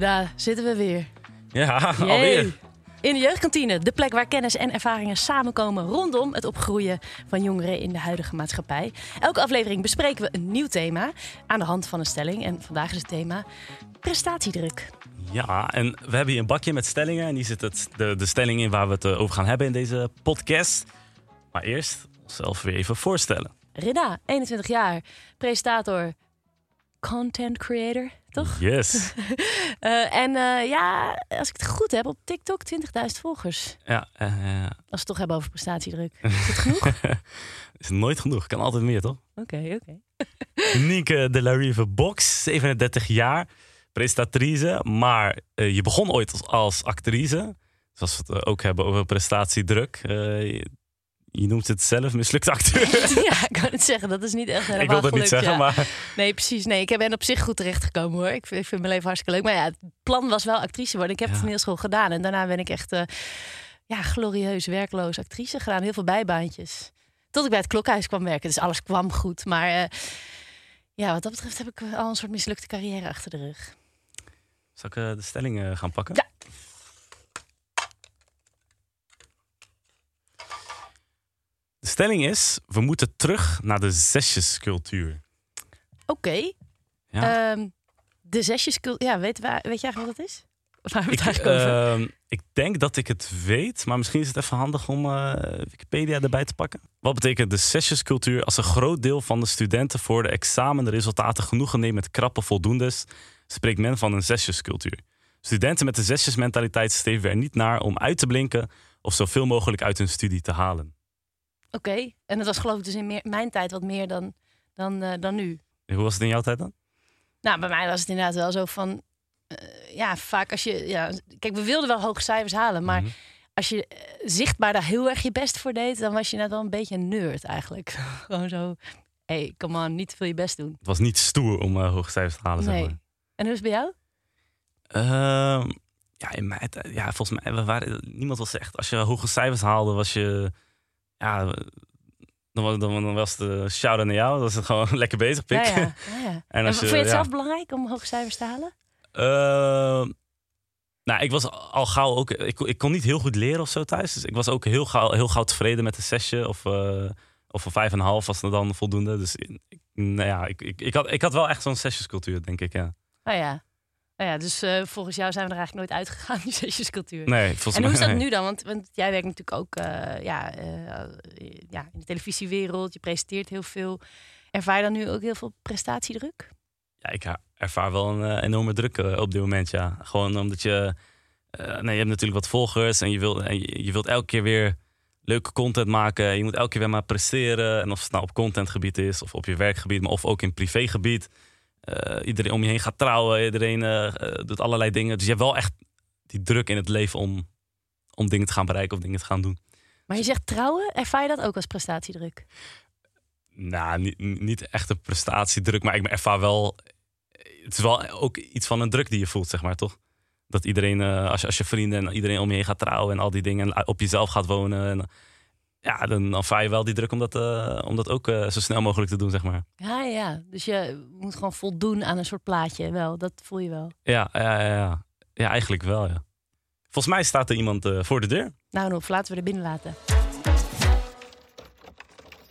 Daar zitten we weer. Ja, alweer. In de jeugdkantine, de plek waar kennis en ervaringen samenkomen rondom het opgroeien van jongeren in de huidige maatschappij. Elke aflevering bespreken we een nieuw thema aan de hand van een stelling. En vandaag is het thema prestatiedruk. Ja, en we hebben hier een bakje met stellingen. En die zit het, de, de stelling in waar we het eh, over gaan hebben in deze podcast. Maar eerst onszelf weer even voorstellen. Rida, 21 jaar, presentator, content creator, toch? Yes. Eh, en eh, ja, als ik het goed heb, op TikTok 20.000 volgers. ja, eh, Als we het toch hebben over prestatiedruk. Is het genoeg? is nooit genoeg. Kan altijd meer, toch? Oké, oké. Nieke de la Rive Box, 37 jaar, presentatrice. Maar je begon ooit als, als actrice. Dus als we het ook hebben over prestatiedruk. Je, noemt het zelf mislukt acteur. Ja, ik kan het zeggen. Dat is niet echt helemaal ik wil dat niet zeggen, ja. maar Nee, precies. Nee, ik ben op zich goed terechtgekomen hoor. Ik vind, ik vind mijn leven hartstikke leuk. Maar ja, het plan was wel actrice worden. Ik heb Ja. het toneelschool gedaan. En daarna ben ik echt eh, ja, glorieus werkloos actrice gedaan. Heel veel bijbaantjes. Tot ik bij het klokhuis kwam werken. Dus alles kwam goed. Maar eh, ja, wat dat betreft heb ik al een soort mislukte carrière achter de rug. zal ik eh, de stelling gaan pakken? Ja. De stelling is, we moeten terug naar de zesjescultuur. Oké. Ja. Ehm, de zesjes... Ja, weet, waar, weet je eigenlijk wat dat is? Waar hebben we Ik, het eigenlijk over? ehm, ik denk dat ik het weet, maar misschien is het even handig om eh, Wikipedia erbij te pakken. Wat betekent de zesjescultuur? Als een groot deel van de studenten voor de examenresultaten genoegen neemt met krappe voldoendes, spreekt men van een zesjescultuur. Studenten met de zesjesmentaliteit streven er niet naar om uit te blinken of zoveel mogelijk uit hun studie te halen. Oké. En dat was geloof ik dus in meer- mijn tijd wat meer dan, dan, eh, dan nu. Hoe was het in jouw tijd dan? Nou, bij mij was het inderdaad wel zo van... eh, ja, vaak als je... Ja, kijk, we wilden wel hoge cijfers halen, maar Mhm. als je eh, zichtbaar daar heel erg je best voor deed... dan was je net wel een beetje een nerd eigenlijk. Gewoon zo... Hé, hey, come on, niet veel je best doen. Het was niet stoer om eh, hoge cijfers te halen, zeg Nee. maar. En hoe is het bij jou? Ehm, ja, in mijn tijd, ja, volgens mij, we waren, niemand was echt. Als je hoge cijfers haalde, was je. Ja, dan, was- dan, dan was de shout naar jou. Was het gewoon lekker bezig, pik. Ja, ja. En En als vond je- je het zelf belangrijk om hoge cijfers te halen? Ehm, nou, ik was al gauw ook. Ik, kon- ik kon niet heel goed leren of zo thuis. Dus ik was ook heel gauw, heel gauw tevreden met een zesje of, eh of een vijf en een half was er dan voldoende. Dus ik, nou ja, ik, ik, ik, had, ik had wel echt zo'n zesjescultuur, denk ik. Ja. Oh ja. Nou ja, dus eh, volgens jou zijn we er eigenlijk nooit uitgegaan, die zesjescultuur. Nee, volgens En hoe is dat nee. nu dan? Want, want jij werkt natuurlijk ook eh, ja, eh, ja, in de televisiewereld. Je presenteert heel veel. Ervaar je dan nu ook heel veel prestatiedruk? Ja, ik ervaar wel een enorme druk op dit moment, ja. Gewoon omdat je... nee, je hebt natuurlijk wat volgers en je, wil, en je, je wilt elke keer weer leuke content maken. Je moet elke keer weer maar presteren. En of het nou op contentgebied is of op je werkgebied, maar of ook in privégebied. Eh, iedereen om je heen gaat trouwen, iedereen eh, eh, doet allerlei dingen. Dus je hebt wel echt die druk in het leven om, om dingen te gaan bereiken of dingen te gaan doen. Maar je zegt trouwen, ervaar je dat ook als prestatiedruk? Nou, niet, niet echt een prestatiedruk, maar ik ervaar wel. Het is wel ook iets van een druk die je voelt, zeg maar, toch? Dat iedereen, als, je, als je vrienden en iedereen om je heen gaat trouwen en al die dingen en op jezelf gaat wonen. En, ja, dan ervaar je wel die druk om dat, eh, om dat ook eh, zo snel mogelijk te doen, zeg maar. Ja, ja. Dus je moet gewoon voldoen aan een soort plaatje. Wel, dat voel je wel. Ja, ja, ja, ja. ja eigenlijk wel, ja. Volgens mij staat er iemand eh, voor de deur. Nou, Nof, laten we er binnen laten.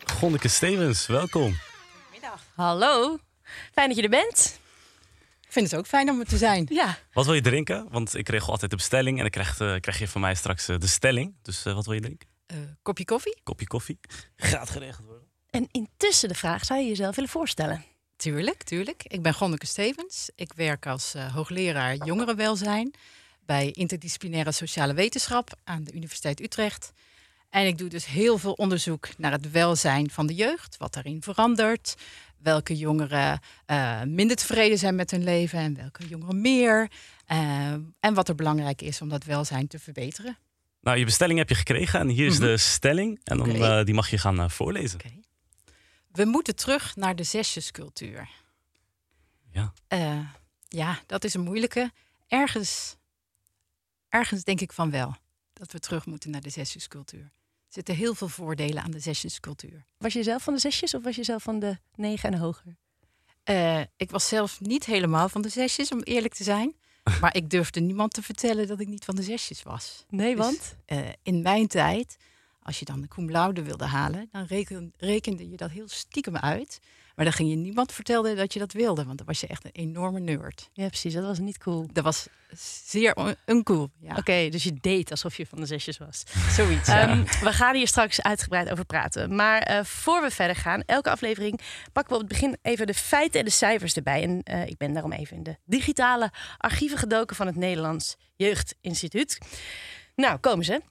Gonneke Stevens, welkom. Hallo. Fijn dat je er bent. Ik vind het ook fijn om er te zijn. Ja. Wat wil je drinken? Want ik regel altijd de bestelling en dan krijg, eh, krijg je van mij straks de stelling. Dus wat wil je drinken? Eh, kopje koffie? Kopje koffie. Gaat geregeld worden. En intussen de vraag, zou je jezelf willen voorstellen? Tuurlijk, tuurlijk. Ik ben Gonneke Stevens. Ik werk als eh, hoogleraar jongerenwelzijn bij interdisciplinaire sociale wetenschap aan de Universiteit Utrecht. En ik doe dus heel veel onderzoek naar het welzijn van de jeugd, wat daarin verandert, welke jongeren eh, minder tevreden zijn met hun leven en welke jongeren meer. en wat er belangrijk is om dat welzijn te verbeteren. Nou, je bestelling heb je gekregen en hier is Mhm. de stelling. En dan, eh, die mag je gaan eh, voorlezen. Oké. We moeten terug naar de zesjescultuur. Ja. Eh, ja, dat is een moeilijke. Ergens, ergens denk ik van wel dat we terug moeten naar de zesjescultuur. Er zitten heel veel voordelen aan de zesjescultuur. Was je zelf van de zesjes of was je zelf van de negen en hoger? Eh, ik was zelf niet helemaal van de zesjes, om eerlijk te zijn. Maar ik durfde niemand te vertellen dat ik niet van de zesjes was. Nee, Dus, want? eh, in mijn tijd, als je dan de cum laude wilde halen, dan reken, rekende je dat heel stiekem uit. Maar dan ging je niemand vertellen dat je dat wilde, want dan was je echt een enorme nerd. Ja, precies. Dat was niet cool. Dat was zeer un- uncool. Ja, Oké, dus je deed alsof je van de zesjes was. zoiets. ja. Ehm, we gaan hier straks uitgebreid over praten. Maar eh, voor we verder gaan, elke aflevering pakken we op het begin even de feiten en de cijfers erbij. En eh, ik ben daarom even in de digitale archieven gedoken van het Nederlands Jeugdinstituut. Nou, komen ze.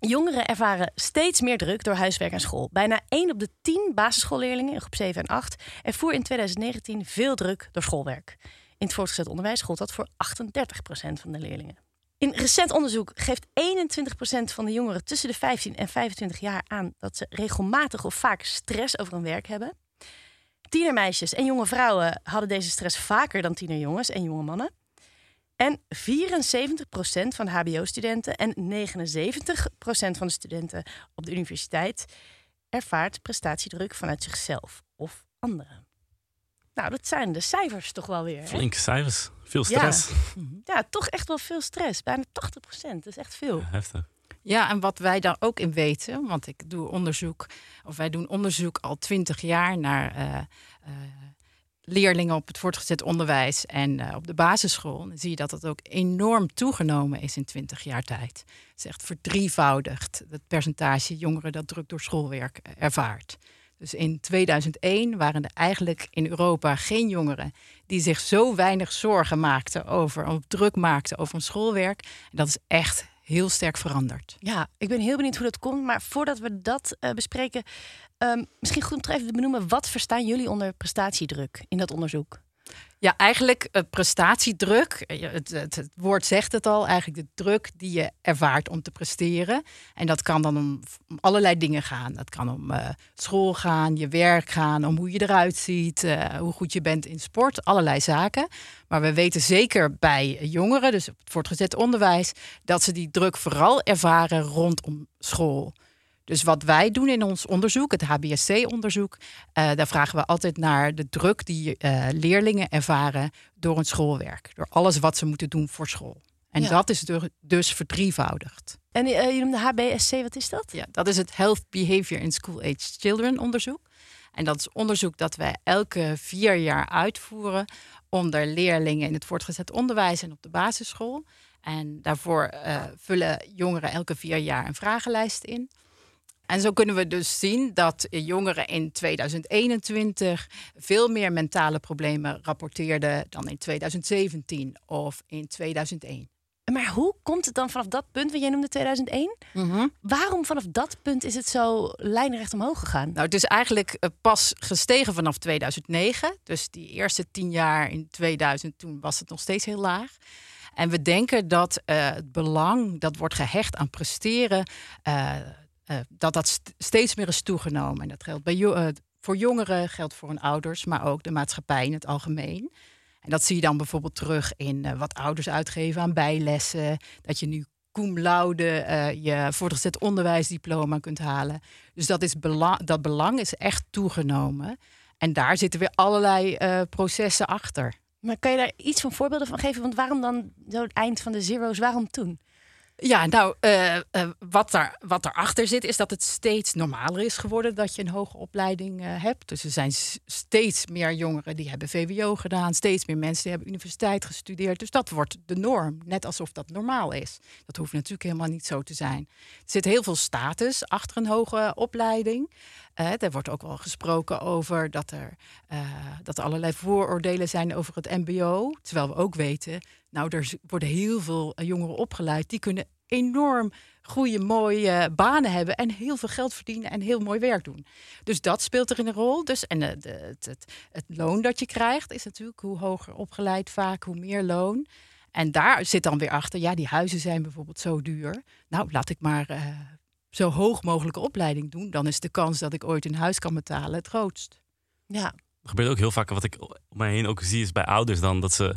Jongeren ervaren steeds meer druk door huiswerk en school. Bijna 1 op de 10 basisschoolleerlingen in groep 7 en 8 ervoer in 2019 veel druk door schoolwerk. In het voortgezet onderwijs gold dat voor 38% van de leerlingen. In recent onderzoek geeft 21% van de jongeren tussen de 15 en 25 jaar aan dat ze regelmatig of vaak stress over hun werk hebben. Tienermeisjes en jonge vrouwen hadden deze stress vaker dan tienerjongens en jonge mannen. En 74% van de HBO-studenten en 79% van de studenten op de universiteit ervaart prestatiedruk vanuit zichzelf of anderen. Nou, dat zijn de cijfers toch wel weer. hè? Flinke cijfers. Veel stress. Ja, toch echt wel veel stress. Bijna 80%. Dat is echt veel. Ja, heftig. Ja, en wat wij daar ook in weten, want ik doe onderzoek, of wij doen onderzoek al twintig jaar naar eh, eh, leerlingen op het voortgezet onderwijs en eh, op de basisschool. Dan zie je dat het ook enorm toegenomen is in twintig jaar tijd. Het is echt verdrievoudigd, het percentage jongeren dat druk door schoolwerk eh, ervaart. Dus in 2001 waren er eigenlijk in Europa geen jongeren die zich zo weinig zorgen maakten over, of druk maakten over hun schoolwerk. En dat is echt heel sterk veranderd. Ja, ik ben heel benieuwd hoe dat komt. Maar voordat we dat eh, bespreken, ehm, misschien goed om toch even te benoemen. Wat verstaan jullie onder prestatiedruk in dat onderzoek? Ja, eigenlijk eh, prestatiedruk. eh, Het, het, woord zegt het al. Eigenlijk de druk die je ervaart om te presteren. En dat kan dan om, allerlei dingen gaan. Dat kan om eh, school gaan, je werk gaan, om hoe je eruit ziet, hoe goed je bent in sport, allerlei zaken. Maar we weten zeker bij jongeren, dus op het voortgezet onderwijs, dat ze die druk vooral ervaren rondom school. Dus wat wij doen in ons onderzoek, het HBSC-onderzoek, eh, daar vragen we altijd naar de druk die eh, leerlingen ervaren door hun schoolwerk. Door alles wat ze moeten doen voor school. En Ja. dat is du- dus verdrievoudigd. En eh, je noemde HBSC, wat is dat? Ja, dat is het Health Behavior in School-Aged Children onderzoek. En dat is onderzoek dat wij elke vier jaar uitvoeren onder leerlingen in het voortgezet onderwijs en op de basisschool. En daarvoor vullen jongeren elke vier jaar een vragenlijst in. En zo kunnen we dus zien dat jongeren in 2021 veel meer mentale problemen rapporteerden dan in 2017 of in 2001. Maar hoe komt het dan vanaf dat punt, want jij noemde 2001? Waarom vanaf dat punt is het zo lijnrecht omhoog gegaan? Nou, het is eigenlijk eh, pas gestegen vanaf 2009. Dus die eerste tien jaar in 2000, toen was het nog steeds heel laag. En we denken dat eh, het belang dat wordt gehecht aan presteren, eh, eh, dat dat st- steeds meer is toegenomen. En dat geldt bij eh, voor jongeren, geldt voor hun ouders, maar ook de maatschappij in het algemeen. En dat zie je dan bijvoorbeeld terug in eh, wat ouders uitgeven aan bijlessen. Dat je nu cum laude je voortgezet onderwijsdiploma kunt halen. Dus dat, is dat belang is echt toegenomen. En daar zitten weer allerlei processen achter. Maar kan je daar iets van voorbeelden van geven? Want waarom dan zo het eind van de zero's? Waarom toen? Ja, nou, eh, eh, wat, daar, wat zit, is dat het steeds normaler is geworden dat je een hoge opleiding eh, hebt. Dus er zijn steeds meer jongeren die hebben VWO gedaan, steeds meer mensen die hebben universiteit gestudeerd. Dus dat wordt de norm, net alsof dat normaal is. Dat hoeft natuurlijk helemaal niet zo te zijn. Er zit heel veel status achter een hoge opleiding. Er wordt ook wel gesproken over dat er, eh, dat er allerlei vooroordelen zijn over het MBO. Terwijl we ook weten, nou, er worden heel veel eh, jongeren opgeleid die kunnen enorm goede, mooie banen hebben en heel veel geld verdienen en heel mooi werk doen. Dus dat speelt erin een rol. Dus, en eh, het, het, het loon dat je krijgt is natuurlijk hoe hoger opgeleid vaak, hoe meer loon. En daar zit dan weer achter, ja, die huizen zijn bijvoorbeeld zo duur. Nou, laat ik maar zo hoog mogelijke opleiding doen. Dan is de kans dat ik ooit een huis kan betalen het grootst. Ja, Er gebeurt ook heel vaak, wat ik om mij heen ook zie, is bij ouders dan dat ze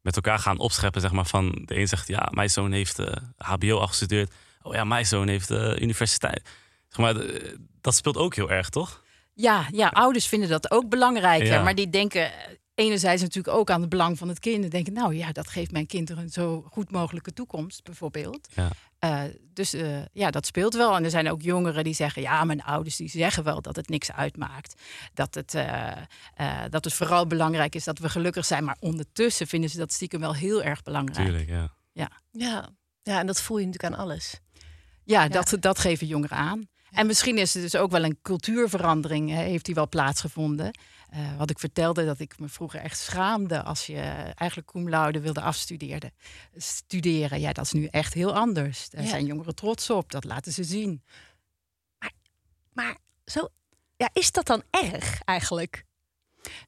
met elkaar gaan opscheppen. Zeg maar van de een zegt, ja, mijn zoon heeft eh, HBO afgestudeerd. Oh ja, mijn zoon heeft eh, universiteit. Zeg maar, de- dat speelt ook heel erg, toch? Ja, ja, ouders vinden dat ook belangrijker. Ja. Maar die denken eh, enerzijds natuurlijk ook aan het belang van het kind. En denken, nou ja, dat geeft mijn kind er een zo goed mogelijke toekomst, bijvoorbeeld. Ja. Eh, dus eh, ja, dat speelt wel. En er zijn ook jongeren die zeggen, ja, mijn ouders die zeggen wel dat het niks uitmaakt. Dat het, eh, eh, dat het vooral belangrijk is dat we gelukkig zijn. Maar ondertussen vinden ze dat stiekem wel heel erg belangrijk. Tuurlijk, ja. Ja. ja, en dat voel je natuurlijk aan alles. Ja, Dat, dat geven jongeren aan. En misschien is er dus ook wel een cultuurverandering, hè, heeft die wel plaatsgevonden. Eh, wat ik vertelde, dat ik me vroeger echt schaamde als je eigenlijk cum laude wilde afstuderen. Studeren, ja, dat is nu echt heel anders. Daar Ja. zijn jongeren trots op, dat laten ze zien. Maar zo, ja, is dat dan erg eigenlijk?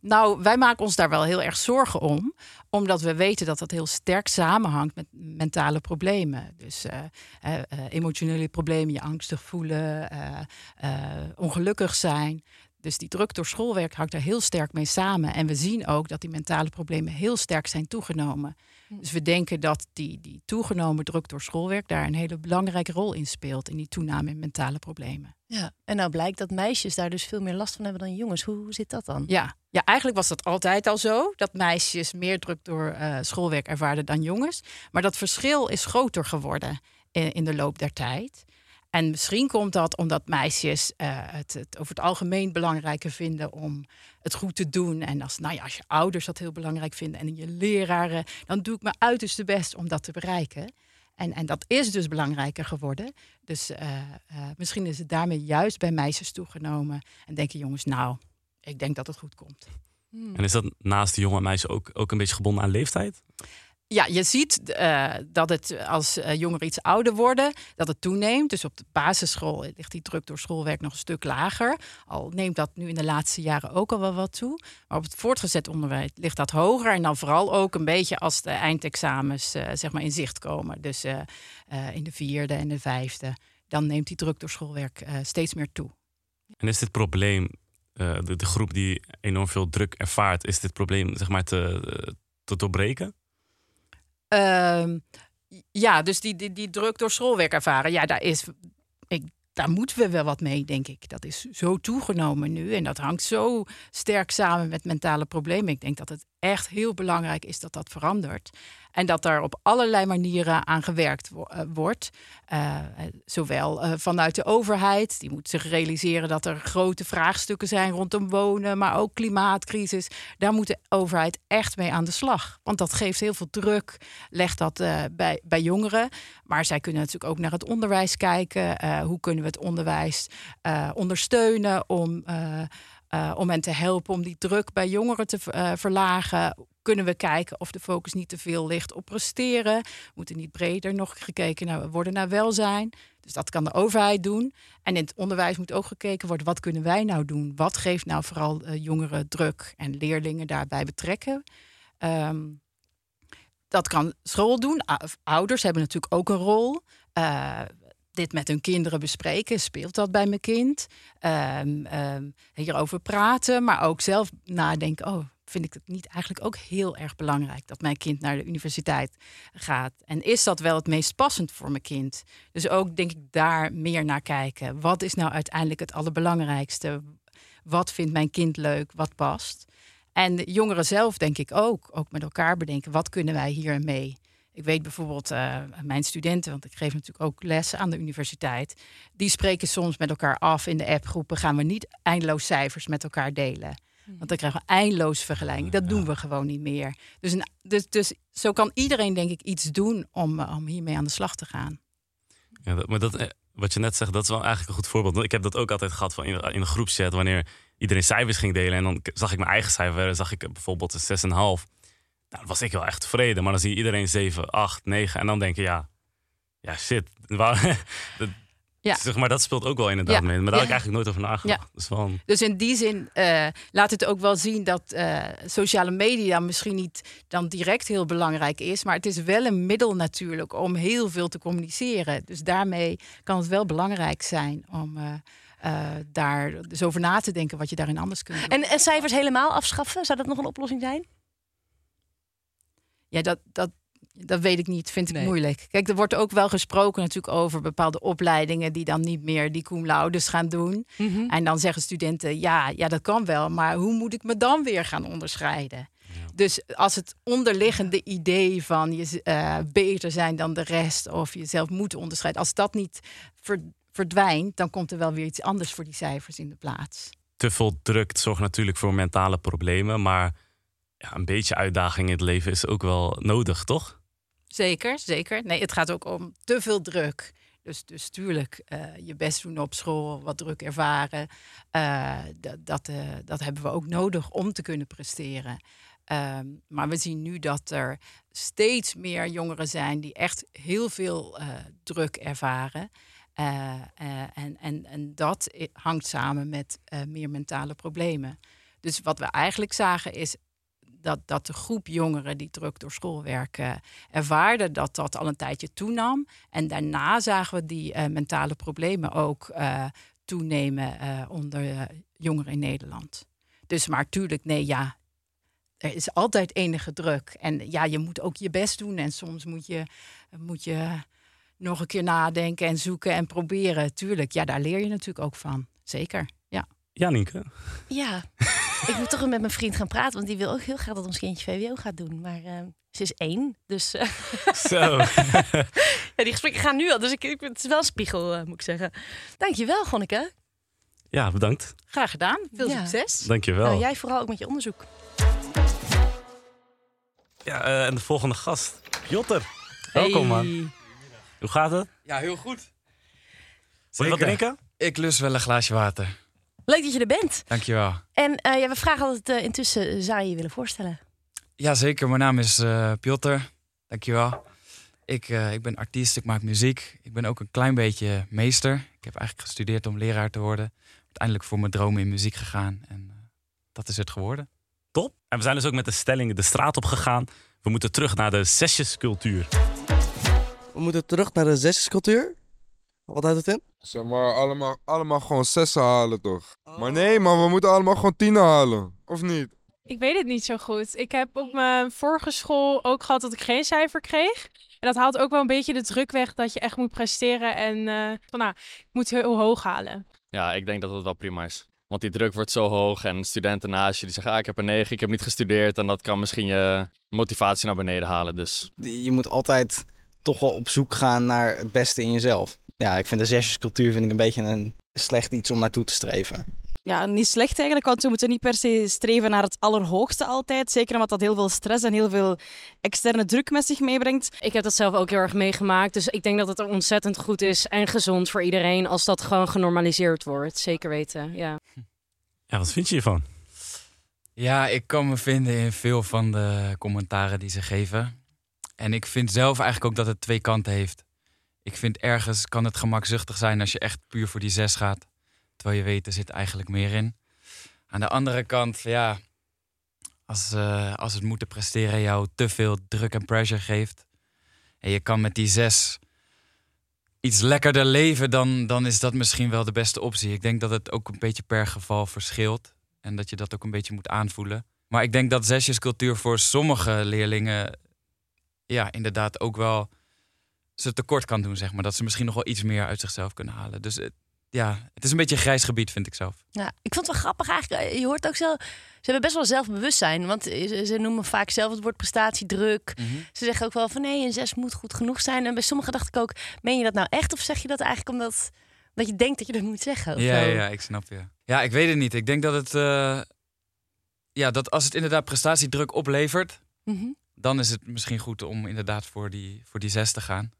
Nou, wij maken ons daar wel heel erg zorgen om, omdat we weten dat dat heel sterk samenhangt met mentale problemen. Dus eh, eh, emotionele problemen, je angstig voelen, ongelukkig zijn. Dus die druk door schoolwerk hangt daar heel sterk mee samen. En we zien ook dat die mentale problemen heel sterk zijn toegenomen. Dus we denken dat die, die toegenomen druk door schoolwerk daar een hele belangrijke rol in speelt in die toename in mentale problemen. Ja. En nou blijkt dat meisjes daar dus veel meer last van hebben dan jongens. Hoe, hoe zit dat dan? Ja. ja, eigenlijk was dat altijd al zo. Dat meisjes meer druk door eh, schoolwerk ervaarden dan jongens. Maar dat verschil is groter geworden in, in de loop der tijd. En misschien komt dat omdat meisjes eh, het, het over het algemeen belangrijker vinden om het goed te doen. En als, nou ja, als je ouders dat heel belangrijk vinden en je leraren, dan doe ik mijn uiterste best om dat te bereiken. En, en dat is dus belangrijker geworden. Dus eh, eh, misschien is het daarmee juist bij meisjes toegenomen. En denken jongens, nou, ik denk dat het goed komt. En is dat naast de jongen en meisje ook, ook een beetje gebonden aan leeftijd? Ja, je ziet eh, dat het als eh, jongeren iets ouder worden, dat het toeneemt. Dus op de basisschool ligt die druk door schoolwerk nog een stuk lager. Al neemt dat nu in de laatste jaren ook al wel wat toe. Maar op het voortgezet onderwijs ligt dat hoger. En dan vooral ook een beetje als de eindexamens eh, zeg maar in zicht komen. Dus eh, eh, in de vierde en de vijfde. Dan neemt die druk door schoolwerk eh, steeds meer toe. En is dit probleem, eh, de, de groep die enorm veel druk ervaart, is dit probleem zeg maar te, eh, te doorbreken? Ehm, ja, dus die, die, die druk door schoolwerk ervaren, ja, daar, is, ik, daar moeten we wel wat mee, denk ik. Dat is zo toegenomen nu en dat hangt zo sterk samen met mentale problemen. Ik denk dat het echt heel belangrijk is dat dat verandert. En dat daar op allerlei manieren aan gewerkt eh, wordt. Eh, zowel eh, vanuit de overheid, die moet zich realiseren dat er grote vraagstukken zijn rondom wonen, maar ook klimaatcrisis. Daar moet de overheid echt mee aan de slag. Want dat geeft heel veel druk, legt dat bij, bij jongeren. Maar zij kunnen natuurlijk ook naar het onderwijs kijken. Hoe kunnen we het onderwijs ondersteunen om, eh, om hen te helpen om die druk bij jongeren te eh, verlagen? Kunnen we kijken of de focus niet te veel ligt op presteren? Moet er niet breder nog gekeken naar worden naar welzijn? Dus dat kan de overheid doen. En in het onderwijs moet ook gekeken worden: wat kunnen wij nou doen? Wat geeft nou vooral eh, jongeren druk en leerlingen daarbij betrekken? Ehm, dat kan school doen. Ouders hebben natuurlijk ook een rol. Dit met hun kinderen bespreken. Speelt dat bij mijn kind? Ehm, ehm, hierover praten, maar ook zelf nadenken. Oh, vind ik het niet eigenlijk ook heel erg belangrijk dat mijn kind naar de universiteit gaat? En is dat wel het meest passend voor mijn kind? Dus ook denk ik daar meer naar kijken. Wat is nou uiteindelijk het allerbelangrijkste? Wat vindt mijn kind leuk? Wat past? En jongeren zelf denk ik ook, ook met elkaar bedenken, wat kunnen wij hier mee? Ik weet bijvoorbeeld, eh, mijn studenten, want ik geef natuurlijk ook les aan de universiteit, die spreken soms met elkaar af in de appgroepen, gaan we niet eindeloos cijfers met elkaar delen. Want dan krijgen we eindeloos vergelijking. Dat doen we gewoon niet meer. Dus, een, dus, dus zo kan iedereen denk ik iets doen om, eh, om hiermee aan de slag te gaan. Ja, dat, maar dat, eh, wat je net zegt, dat is wel eigenlijk een goed voorbeeld. Want Ik heb dat ook altijd gehad van in, in een groepschat, wanneer iedereen cijfers ging delen. En dan zag ik mijn eigen cijfer, zag ik bijvoorbeeld een 6,5. Nou, dan was ik wel echt tevreden. Maar dan zie je iedereen 7, 8, 9. En dan denk je, ja, ja shit. Waar, dat, Ja. Zeg maar, dat speelt ook wel inderdaad Ja. mee. Maar daar had Ja. ik eigenlijk nooit over nagedacht. Ja. Dus van, Dus in die zin eh, laat het ook wel zien dat eh, sociale media misschien niet dan direct heel belangrijk is. Maar het is wel een middel natuurlijk om heel veel te communiceren. Dus daarmee kan het wel belangrijk zijn om eh, eh, daar dus over na te denken wat je daarin anders kunt doen. En, en cijfers helemaal afschaffen, zou dat nog een oplossing zijn? Ja, dat, dat, Dat weet ik niet, vind ik Nee. moeilijk. Kijk, er wordt ook wel gesproken natuurlijk over bepaalde opleidingen die dan niet meer die cum laudes gaan doen. Mhm. En dan zeggen studenten, ja, ja, dat kan wel, maar hoe moet ik me dan weer gaan onderscheiden? Dus als het onderliggende idee van je eh, beter zijn dan de rest of jezelf moeten onderscheiden, als dat niet ver- verdwijnt, dan komt er wel weer iets anders voor die cijfers in de plaats. Te veel druk zorgt natuurlijk voor mentale problemen. Maar ja, een beetje uitdaging in het leven is ook wel nodig, toch? Zeker, zeker. Nee, het gaat ook om te veel druk. Dus, dus tuurlijk, eh, je best doen op school, wat druk ervaren. eh, dat, eh, dat hebben we ook nodig om te kunnen presteren. Ehm, maar we zien nu dat er steeds meer jongeren zijn die echt heel veel druk ervaren. En, en, en dat hangt samen met meer mentale problemen. Dus wat we eigenlijk zagen is dat, dat de groep jongeren die druk door school werken ervaarde dat dat al een tijdje toenam. En daarna zagen we die eh, mentale problemen ook eh, toenemen eh, onder eh, jongeren in Nederland. Dus maar tuurlijk, nee, ja, er is altijd enige druk. En ja, je moet ook je best doen. En soms moet je, moet je nog een keer nadenken en zoeken en proberen. Tuurlijk, ja, daar leer je natuurlijk ook van. Zeker, ja. Ja, Nienke. Ja, ik moet toch met mijn vriend gaan praten, want die wil ook heel graag dat ons kindje VWO gaat doen. Maar eh, ze is één, dus eh, Zo. ja, die gesprekken gaan nu al. Dus ik, ik, het is wel een spiegel, eh, moet ik zeggen. Dankjewel, Gonneke. ja, bedankt. Graag gedaan. Veel Ja. succes. Dankjewel. Nou, jij vooral ook met je onderzoek. Ja, eh, en de volgende gast. Jotter. Welkom, man. Hoe gaat het? Ja, heel goed. Wil je wat drinken? Ik lust wel een glaasje water. Leuk dat je er bent. Dankjewel. En eh, ja, we vragen altijd eh, intussen, zou je je willen voorstellen? Ja, zeker. Mijn naam is eh Piotr. Dankjewel. Ik, eh, ik ben artiest, ik maak muziek. Ik ben ook een klein beetje meester. Ik heb eigenlijk gestudeerd om leraar te worden. Uiteindelijk voor mijn dromen in muziek gegaan. En eh, dat is het geworden. Top. En we zijn dus ook met de stelling de straat op gegaan. We moeten terug naar de zesjescultuur. We moeten terug naar de zesjescultuur. Wat houdt het in? Zeg maar, allemaal, allemaal gewoon zessen halen toch? Maar nee man, we moeten allemaal gewoon tienen halen. Of niet? Ik weet het niet zo goed. Ik heb op mijn vorige school ook gehad dat ik geen cijfer kreeg. En dat haalt ook wel een beetje de druk weg dat je echt moet presteren. En eh, van nou, ik moet heel hoog halen. Ja, ik denk dat het wel prima is. Want die druk wordt zo hoog en studenten naast je die zeggen, ah, ik heb een 9, ik heb niet gestudeerd. En dat kan misschien je motivatie naar beneden halen. Dus je moet altijd toch wel op zoek gaan naar het beste in jezelf. Ja, ik vind de zesjescultuur vind ik een beetje een slecht iets om naartoe te streven. Ja, niet slecht eigenlijk, want we moeten niet per se streven naar het allerhoogste altijd. Zeker omdat dat heel veel stress en heel veel externe druk met zich meebrengt. Ik heb dat zelf ook heel erg meegemaakt. Dus ik denk dat het ontzettend goed is en gezond voor iedereen als dat gewoon genormaliseerd wordt. Zeker weten, ja. Ja, wat vind je hiervan? Ja, ik kan me vinden in veel van de commentaren die ze geven. En ik vind zelf eigenlijk ook dat het twee kanten heeft. Ik vind ergens kan het gemakzuchtig zijn als je echt puur voor die zes gaat. Terwijl je weet, er zit eigenlijk meer in. Aan de andere kant, ja, als, eh, als het moeten presteren jou te veel druk en pressure geeft. En je kan met die zes iets lekkerder leven, dan, dan is dat misschien wel de beste optie. Ik denk dat het ook een beetje per geval verschilt. En dat je dat ook een beetje moet aanvoelen. Maar ik denk dat zesjescultuur voor sommige leerlingen... ja, inderdaad ook wel ze tekort kan doen, zeg maar. Dat ze misschien nog wel iets meer uit zichzelf kunnen halen. Dus het- ja, het is een beetje een grijs gebied, vind ik zelf. Ja, ik vond het wel grappig eigenlijk. Eh, Je hoort ook zelf, ze hebben best wel zelfbewustzijn. Want ze, ze noemen vaak zelf het woord prestatiedruk. Ze zeggen ook wel van nee, een zes moet goed genoeg zijn. En bij sommigen dacht ik ook, meen je dat nou echt? Of zeg je dat eigenlijk omdat dat je denkt dat je dat moet zeggen? Ja, ja, ik snap je. Ja, ik weet het niet. Ik denk dat het... eh, ja, dat als het inderdaad prestatiedruk oplevert... Mhm. dan is het misschien goed om inderdaad voor die, voor die zes te gaan.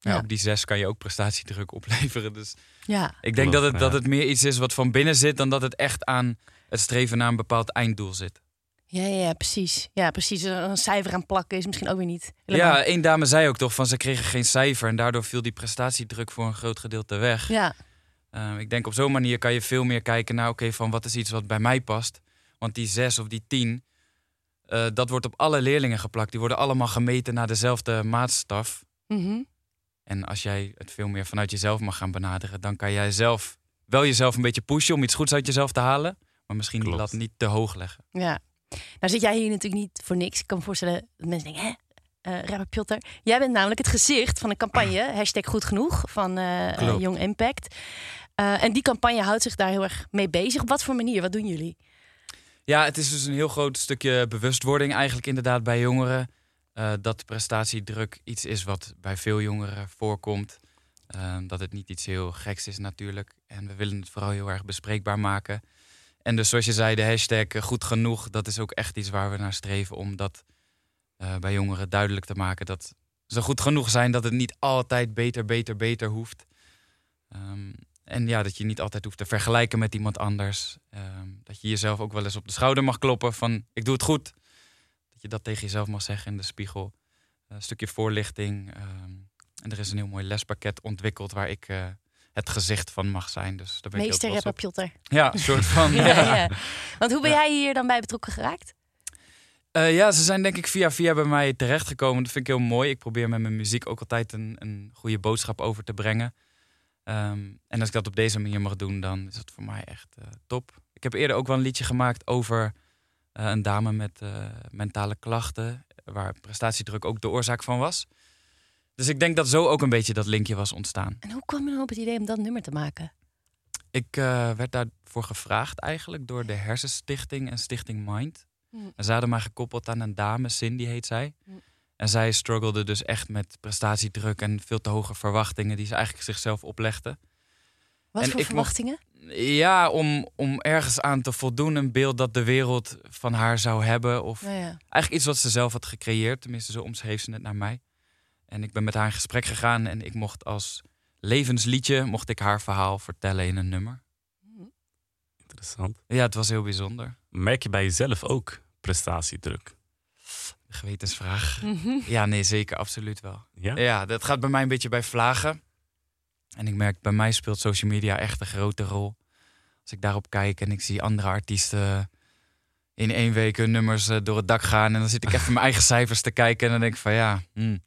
Ja, op die zes kan je ook prestatiedruk opleveren. Dus Ja. ik denk dat het, Ja. dat het meer iets is wat van binnen zit... dan dat het echt aan het streven naar een bepaald einddoel zit. Ja, ja, ja, precies. Ja, precies. Een cijfer aan plakken is misschien ook weer niet. helemaal- Ja, één dame zei ook toch van ze kregen geen cijfer... en daardoor viel die prestatiedruk voor een groot gedeelte weg. Ja, Eh, ik denk op zo'n manier kan je veel meer kijken naar... oké, van wat is iets wat bij mij past. Want die zes of die tien, eh, dat wordt op alle leerlingen geplakt. Die worden allemaal gemeten naar dezelfde maatstaf. Mhm. En als jij het veel meer vanuit jezelf mag gaan benaderen... dan kan jij zelf wel jezelf een beetje pushen om iets goeds uit jezelf te halen... maar misschien die Klopt. lat niet te hoog leggen. ja. Nou zit jij hier natuurlijk niet voor niks. Ik kan me voorstellen dat mensen denken, hè? eh rapper Piotr. Jij bent namelijk het gezicht van een campagne, hashtag goed genoeg, van Klopt. Young Impact. Eh, en die campagne houdt zich daar heel erg mee bezig. Op wat voor manier? Wat doen jullie? Ja, het is dus een heel groot stukje bewustwording eigenlijk inderdaad bij jongeren. Eh, dat prestatiedruk iets is wat bij veel jongeren voorkomt. Eh, dat het niet iets heel geks is natuurlijk. En we willen het vooral heel erg bespreekbaar maken. En dus zoals je zei, de hashtag eh, goed genoeg, dat is ook echt iets waar we naar streven om dat eh, bij jongeren duidelijk te maken. Dat ze goed genoeg zijn, dat het niet altijd beter, beter, beter hoeft. Ehm, en ja, dat je niet altijd hoeft te vergelijken met iemand anders. Ehm, dat je jezelf ook wel eens op de schouder mag kloppen van ik doe het goed. Dat je dat tegen jezelf mag zeggen in de spiegel. een stukje voorlichting. ehm, en er is een heel mooi lespakket ontwikkeld waar ik eh, het gezicht van mag zijn. Dus daar ben Meester rapper. Piotr. Ja, een soort van. ja, ja. ja. Want hoe ben jij hier dan bij betrokken geraakt? Eh, ja, ze zijn denk ik via via bij mij terechtgekomen. Dat vind ik heel mooi. Ik probeer met mijn muziek ook altijd een, een goede boodschap over te brengen. Ehm, en als ik dat op deze manier mag doen, dan is het voor mij echt eh, top. Ik heb eerder ook wel een liedje gemaakt over eh, een dame met eh, mentale klachten, waar prestatiedruk ook de oorzaak van was. Dus ik denk dat zo ook een beetje dat linkje was ontstaan. En hoe kwam je dan op het idee om dat nummer te maken? Ik eh, werd daarvoor gevraagd eigenlijk door de Hersenstichting en Stichting Mind. Hmm. En ze hadden mij gekoppeld aan een dame, Cindy heet zij. Hmm. En zij struggelde dus echt met prestatiedruk en veel te hoge verwachtingen die ze eigenlijk zichzelf oplegde. Wat En voor ik mocht- verwachtingen? Ja, om, om ergens aan te voldoen, een beeld dat de wereld van haar zou hebben. Of Ja, ja. eigenlijk iets wat ze zelf had gecreëerd. Tenminste, zo omschreef ze het naar mij. En ik ben met haar in gesprek gegaan en ik mocht als levensliedje mocht ik haar verhaal vertellen in een nummer. Interessant. Ja, het was heel bijzonder. Merk je bij jezelf ook prestatiedruk? Gewetensvraag. Mhm. Ja, nee, zeker, absoluut wel. Ja? Ja, dat gaat bij mij een beetje bij vlagen. En ik merk, bij mij speelt social media echt een grote rol. Als ik daarop kijk en ik zie andere artiesten in één week hun nummers eh, door het dak gaan. En dan zit ik even mijn eigen cijfers te kijken en dan denk ik van ja. hmm.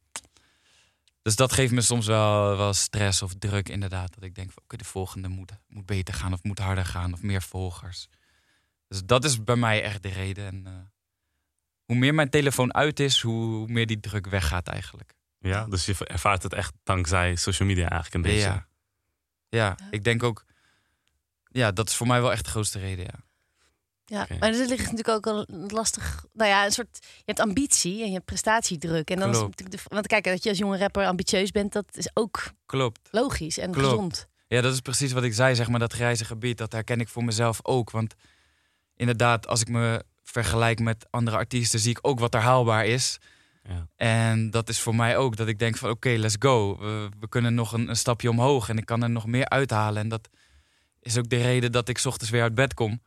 Dus dat geeft me soms wel, wel stress of druk inderdaad. Dat ik denk van oké, de volgende moet, moet beter gaan of moet harder gaan of meer volgers. Dus dat is bij mij echt de reden. En, eh, hoe meer mijn telefoon uit is, hoe meer die druk weggaat eigenlijk. Ja, dus je ervaart het echt dankzij social media eigenlijk een beetje. Ja. Ja, ik denk ook. Ja, dat is voor mij wel echt de grootste reden. Ja. Ja, maar er ligt natuurlijk ook al lastig. Nou ja, een soort. Je hebt ambitie en je hebt prestatiedruk. En dan is natuurlijk. De, want kijk, dat je als jonge rapper ambitieus bent, dat is ook Klopt. logisch en Klopt. gezond. Ja, dat is precies wat ik zei, zeg maar, dat grijze gebied. Dat herken ik voor mezelf ook. Want inderdaad, als ik me vergelijk met andere artiesten, zie ik ook wat er haalbaar is. Ja. En dat is voor mij ook dat ik denk van oké, let's go. We, we kunnen nog een, een stapje omhoog en ik kan er nog meer uithalen. En dat is ook de reden dat ik 's ochtends weer uit bed kom.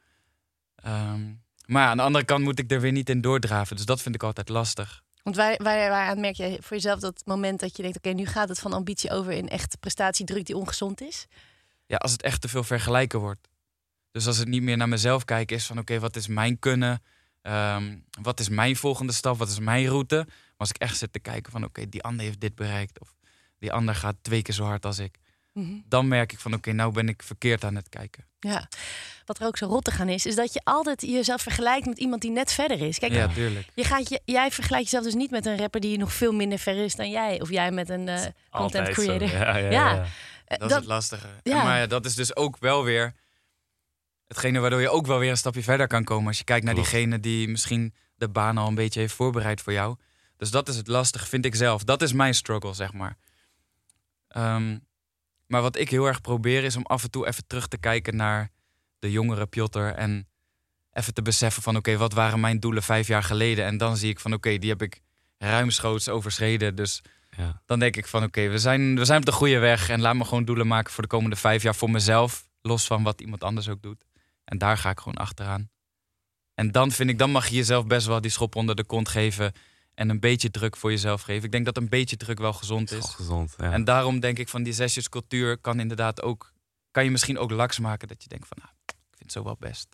Ehm, maar ja, aan de andere kant moet ik er weer niet in doordraven. Dus dat vind ik altijd lastig. Want waar, waar, waaraan merk je voor jezelf dat moment dat je denkt: oké, nu gaat het van ambitie over in echt prestatiedruk die ongezond is? ja, als het echt te veel vergelijken wordt. Dus als het niet meer naar mezelf kijken is van oké, wat is mijn kunnen? Ehm, wat is mijn volgende stap? Wat is mijn route? Maar als ik echt zit te kijken van oké, die ander heeft dit bereikt. Of die ander gaat twee keer zo hard als ik. Mhm. Dan merk ik van oké, nou ben ik verkeerd aan het kijken. Ja. Wat er ook zo rottig aan is, is dat je altijd jezelf vergelijkt met iemand die net verder is. Kijk, ja, tuurlijk. je gaat je, jij vergelijkt jezelf dus niet met een rapper die nog veel minder ver is dan jij. Of jij met een eh, content Altijd zo. creator. Ja, ja, ja. Eh, Dat, is het lastige. ja. En maar ja, dat is dus ook wel weer hetgene waardoor je ook wel weer een stapje verder kan komen. Als je kijkt naar Klopt. diegene die misschien de baan al een beetje heeft voorbereid voor jou. Dus dat is het lastige, vind ik zelf. Dat is mijn struggle, zeg maar. Ehm, maar wat ik heel erg probeer is om af en toe even terug te kijken naar de jongere Piotr. En even te beseffen van oké, wat waren mijn doelen vijf jaar geleden? En dan zie ik van oké, die heb ik ruimschoots overschreden. Dus Ja. dan denk ik van oké, we, zijn, we zijn op de goede weg. En laat me gewoon doelen maken voor de komende vijf jaar voor mezelf. Los van wat iemand anders ook doet. En daar ga ik gewoon achteraan. En dan vind ik, dan mag je jezelf best wel die schop onder de kont geven. En een beetje druk voor jezelf geven. Ik denk dat een beetje druk wel gezond Is gezond. Ja. En daarom denk ik van die zesjescultuur kan inderdaad ook... Kan je misschien ook laks maken dat je denkt van... Nou, ik vind het zo wel best.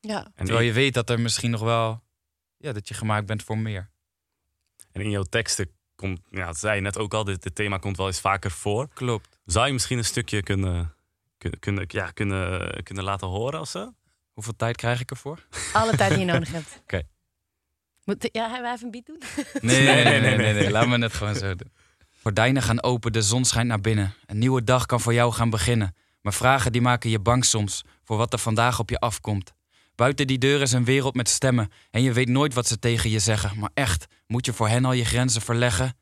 Ja. En Terwijl je weet dat er misschien nog wel... Ja, dat je gemaakt bent voor meer. en in jouw teksten komt, ja, dat zei je net ook al, dit, dit thema komt wel eens vaker voor. Klopt. Zou je misschien een stukje kunnen, kunnen, ja, kunnen, kunnen laten horen of zo? Hoeveel tijd krijg ik ervoor? Alle tijd die je nodig hebt. Moet, ja, hij even een beat doen? Nee, nee, nee, nee, nee, nee. Laat me het gewoon zo doen. Gordijnen gaan open, de zon schijnt naar binnen. Een nieuwe dag kan voor jou gaan beginnen. Maar vragen die maken je bang soms voor wat er vandaag op je afkomt. Buiten die deur is een wereld met stemmen en je weet nooit wat ze tegen je zeggen. Maar echt, moet je voor hen al je grenzen verleggen?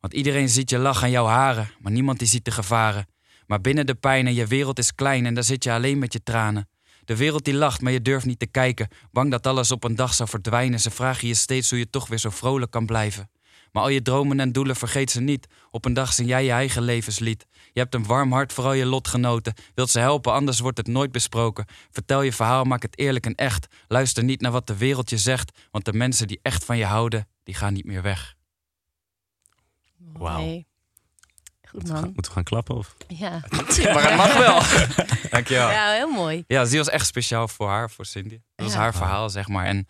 Want iedereen ziet je lach aan jouw haren, maar niemand die ziet de gevaren. Maar binnen de pijn en je wereld is klein en daar zit je alleen met je tranen. De wereld die lacht, maar je durft niet te kijken. Bang dat alles op een dag zou verdwijnen. Ze vragen je steeds hoe je toch weer zo vrolijk kan blijven. Maar al je dromen en doelen vergeet ze niet. Op een dag zing jij je eigen levenslied. Je hebt een warm hart voor al je lotgenoten. Wilt ze helpen, anders wordt het nooit besproken. Vertel je verhaal, maak het eerlijk en echt. Luister niet naar wat de wereld je zegt. Want de mensen die echt van je houden, die gaan niet meer weg. Wauw. Nee. Goed Moeten we, gaan, man. moeten we gaan klappen? Of? Ja. Maar het mag wel. Dankjewel. Ja, heel mooi. Ja, dus die was echt speciaal voor haar, voor Cindy. Dat was Ja. haar verhaal, zeg maar. En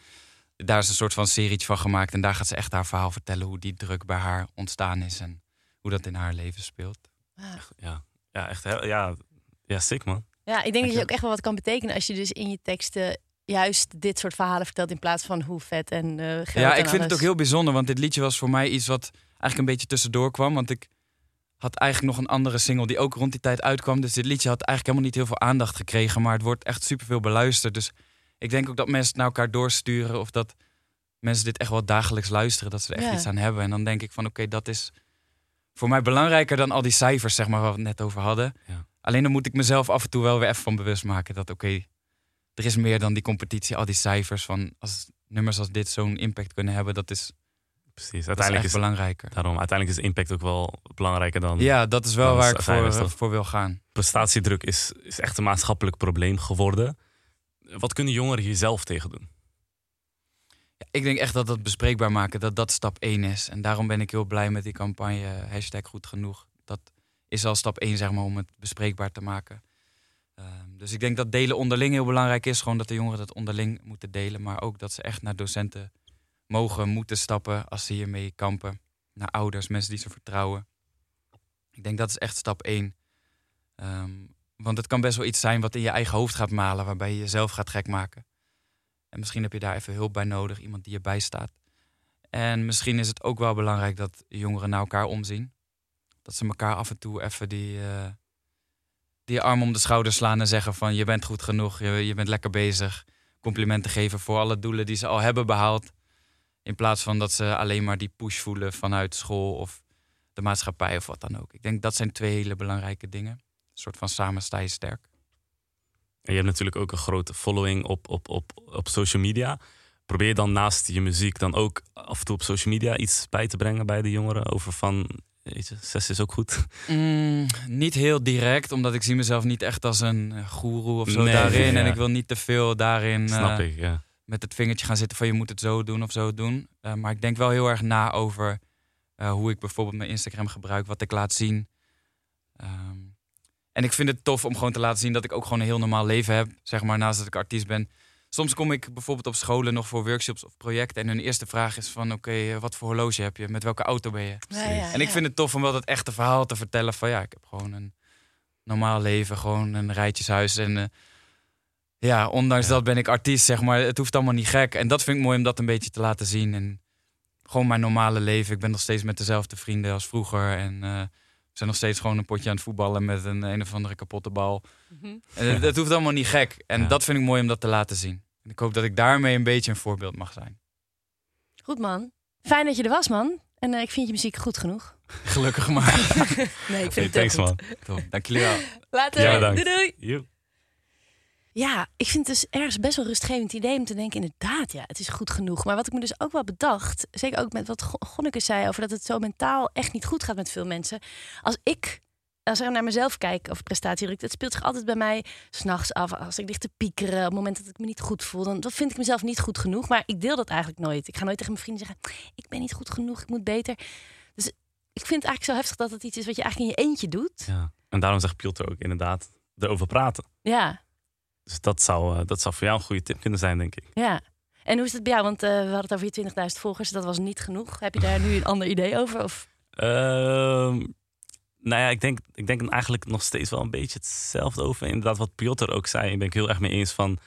daar is een soort van serietje van gemaakt. En daar gaat ze echt haar verhaal vertellen hoe die druk bij haar ontstaan is. En hoe dat in haar leven speelt. Ja, ja echt heel, ja, ja, sick man. Ja, ik denk dat je ook echt wel wat kan betekenen als je dus in je teksten juist dit soort verhalen vertelt in plaats van hoe vet en eh geld Ja, en ik vind het ook heel bijzonder. Want dit liedje was voor mij iets wat eigenlijk een beetje tussendoor kwam. Want ik had eigenlijk nog een andere single die ook rond die tijd uitkwam. Dus dit liedje had eigenlijk helemaal niet heel veel aandacht gekregen. Maar het wordt echt superveel beluisterd. Dus ik denk ook dat mensen het naar elkaar doorsturen. Of dat mensen dit echt wel dagelijks luisteren. Dat ze er echt Ja. iets aan hebben. En dan denk ik van oké, dat is voor mij belangrijker dan al die cijfers, zeg maar, waar we het net over hadden. Ja. Alleen dan moet ik mezelf af en toe wel weer even van bewust maken. Dat oké, er is meer dan die competitie. Al die cijfers van als nummers als dit zo'n impact kunnen hebben. Dat is Precies. is Uiteindelijk is, belangrijker. daarom, uiteindelijk is impact ook wel belangrijker dan. Ja, dat is wel waar ik voor, voor wil gaan. Prestatiedruk is, is echt een maatschappelijk probleem geworden. Wat kunnen jongeren hier zelf tegen doen? Ja, ik denk echt dat dat bespreekbaar maken, dat dat stap 1 is. En daarom ben ik heel blij met die campagne hashtag goed genoeg. Dat is al stap 1 zeg maar, om het bespreekbaar te maken. Ehm, dus ik denk dat delen onderling heel belangrijk is. Gewoon dat de jongeren dat onderling moeten delen. Maar ook dat ze echt naar docenten mogen, moeten stappen als ze hiermee kampen. Naar ouders, mensen die ze vertrouwen. Ik denk dat is echt stap 1. Ehm, want het kan best wel iets zijn wat in je eigen hoofd gaat malen, waarbij je jezelf gaat gek maken. En misschien heb je daar even hulp bij nodig, iemand die je bijstaat. En misschien is het ook wel belangrijk dat jongeren naar elkaar omzien. Dat ze elkaar af en toe even die, eh, die arm om de schouder slaan en zeggen van je bent goed genoeg, je, je bent lekker bezig. Complimenten geven voor alle doelen die ze al hebben behaald. In plaats van dat ze alleen maar die push voelen vanuit school of de maatschappij of wat dan ook. Ik denk dat zijn twee hele belangrijke dingen. Een soort van samen sta je sterk. En je hebt natuurlijk ook een grote following op, op, op, op social media. Probeer dan naast je muziek dan ook af en toe op social media iets bij te brengen bij de jongeren? Over van, je, zes is ook goed. Mm, niet heel direct, omdat ik zie mezelf niet echt als een eh, goeroe of zo Nee, daarin. En ik wil niet te veel daarin Snap eh, ik, ja. Met het vingertje gaan zitten van je moet het zo doen of zo doen. Eh, maar ik denk wel heel erg na over eh, hoe ik bijvoorbeeld mijn Instagram gebruik, wat ik laat zien. Ehm, en ik vind het tof om gewoon te laten zien dat ik ook gewoon een heel normaal leven heb, zeg maar, naast dat ik artiest ben. Soms kom ik bijvoorbeeld op scholen nog voor workshops of projecten en hun eerste vraag is van oké, eh, wat voor horloge heb je? Met welke auto ben je? Ja, ja, En ik ja. vind het tof om wel dat echte verhaal te vertellen van ja, ik heb gewoon een normaal leven, gewoon een rijtjeshuis. En ja, ondanks dat ben ik artiest, zeg maar. Het hoeft allemaal niet gek. En dat vind ik mooi om dat een beetje te laten zien. En gewoon mijn normale leven. Ik ben nog steeds met dezelfde vrienden als vroeger. En eh, we zijn nog steeds gewoon een potje aan het voetballen met een een of andere kapotte bal. Mhm. En het, het hoeft allemaal niet gek. En Ja. dat vind ik mooi om dat te laten zien. En ik hoop dat ik daarmee een beetje een voorbeeld mag zijn. Goed man. Fijn dat je er was man. En eh, ik vind je muziek goed genoeg. Gelukkig maar. Nee, ik vind Hey, het thanks man. Top. Dank jullie wel. Later. Ja, doei doei. Ja, ik vind het dus ergens best wel een rustgevend idee om te denken, inderdaad, ja, het is goed genoeg. Maar wat ik me dus ook wel bedacht, zeker ook met wat Go- Gonneke zei over dat het zo mentaal echt niet goed gaat met veel mensen. Als ik, als ik naar mezelf kijk over prestatiedruk, dat speelt zich altijd bij mij s'nachts af. Als ik lig te piekeren, op het moment dat ik me niet goed voel, dan dan vind ik mezelf niet goed genoeg. Maar ik deel dat eigenlijk nooit. Ik ga nooit tegen mijn vrienden zeggen, ik ben niet goed genoeg, ik moet beter. Dus ik vind het eigenlijk zo heftig dat het iets is wat je eigenlijk in je eentje doet. Ja. En daarom zegt Piotr ook inderdaad erover praten. Ja. Dus dat zou, eh, dat zou voor jou een goede tip kunnen zijn, denk ik. Ja. En hoe is het bij jou? Want eh, we hadden het over je 20.000 volgers. Dat was niet genoeg. Heb je daar nu een ander idee over? Of? Ehm, nou ja, ik denk, ik denk eigenlijk nog steeds wel een beetje hetzelfde over. Inderdaad, wat Piotr ook zei, ik ben ik heel erg mee eens van.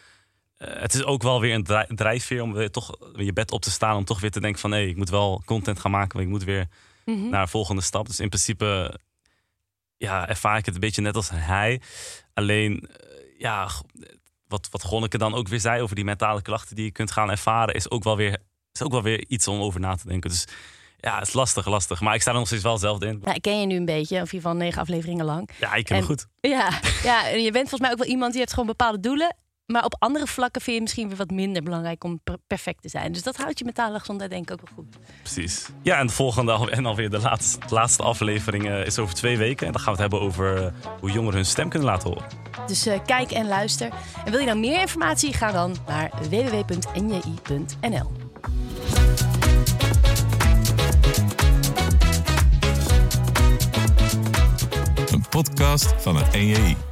eh, het is ook wel weer een dri- drijfveer om weer toch je bed op te staan. Om toch weer te denken van hé, ik moet wel content gaan maken. Want ik moet weer Mhm. naar een volgende stap. Dus in principe ja, ervaar ik het een beetje net als hij. Alleen, ja, wat, wat Gonneke dan ook weer zei over die mentale klachten die je kunt gaan ervaren, is ook wel weer, is ook wel weer iets om over na te denken. Dus ja, het is lastig, lastig. Maar ik sta er nog steeds wel zelf in. Nou, ik ken je nu een beetje, of in ieder geval negen afleveringen lang. Ja, ik ken En- me goed. Ja, ja, en je bent volgens mij ook wel iemand die heeft gewoon bepaalde doelen. Maar op andere vlakken vind je het misschien weer wat minder belangrijk om per- perfect te zijn. Dus dat houdt je mentale gezondheid denk ik ook wel goed. Precies. Ja, en de volgende en alweer de laatste, laatste aflevering eh, is over twee weken. En dan gaan we het hebben over eh, hoe jongeren hun stem kunnen laten horen. Dus eh, kijk en luister. En wil je nou meer informatie? Ga dan naar www.nji.nl. Een podcast van het NJI.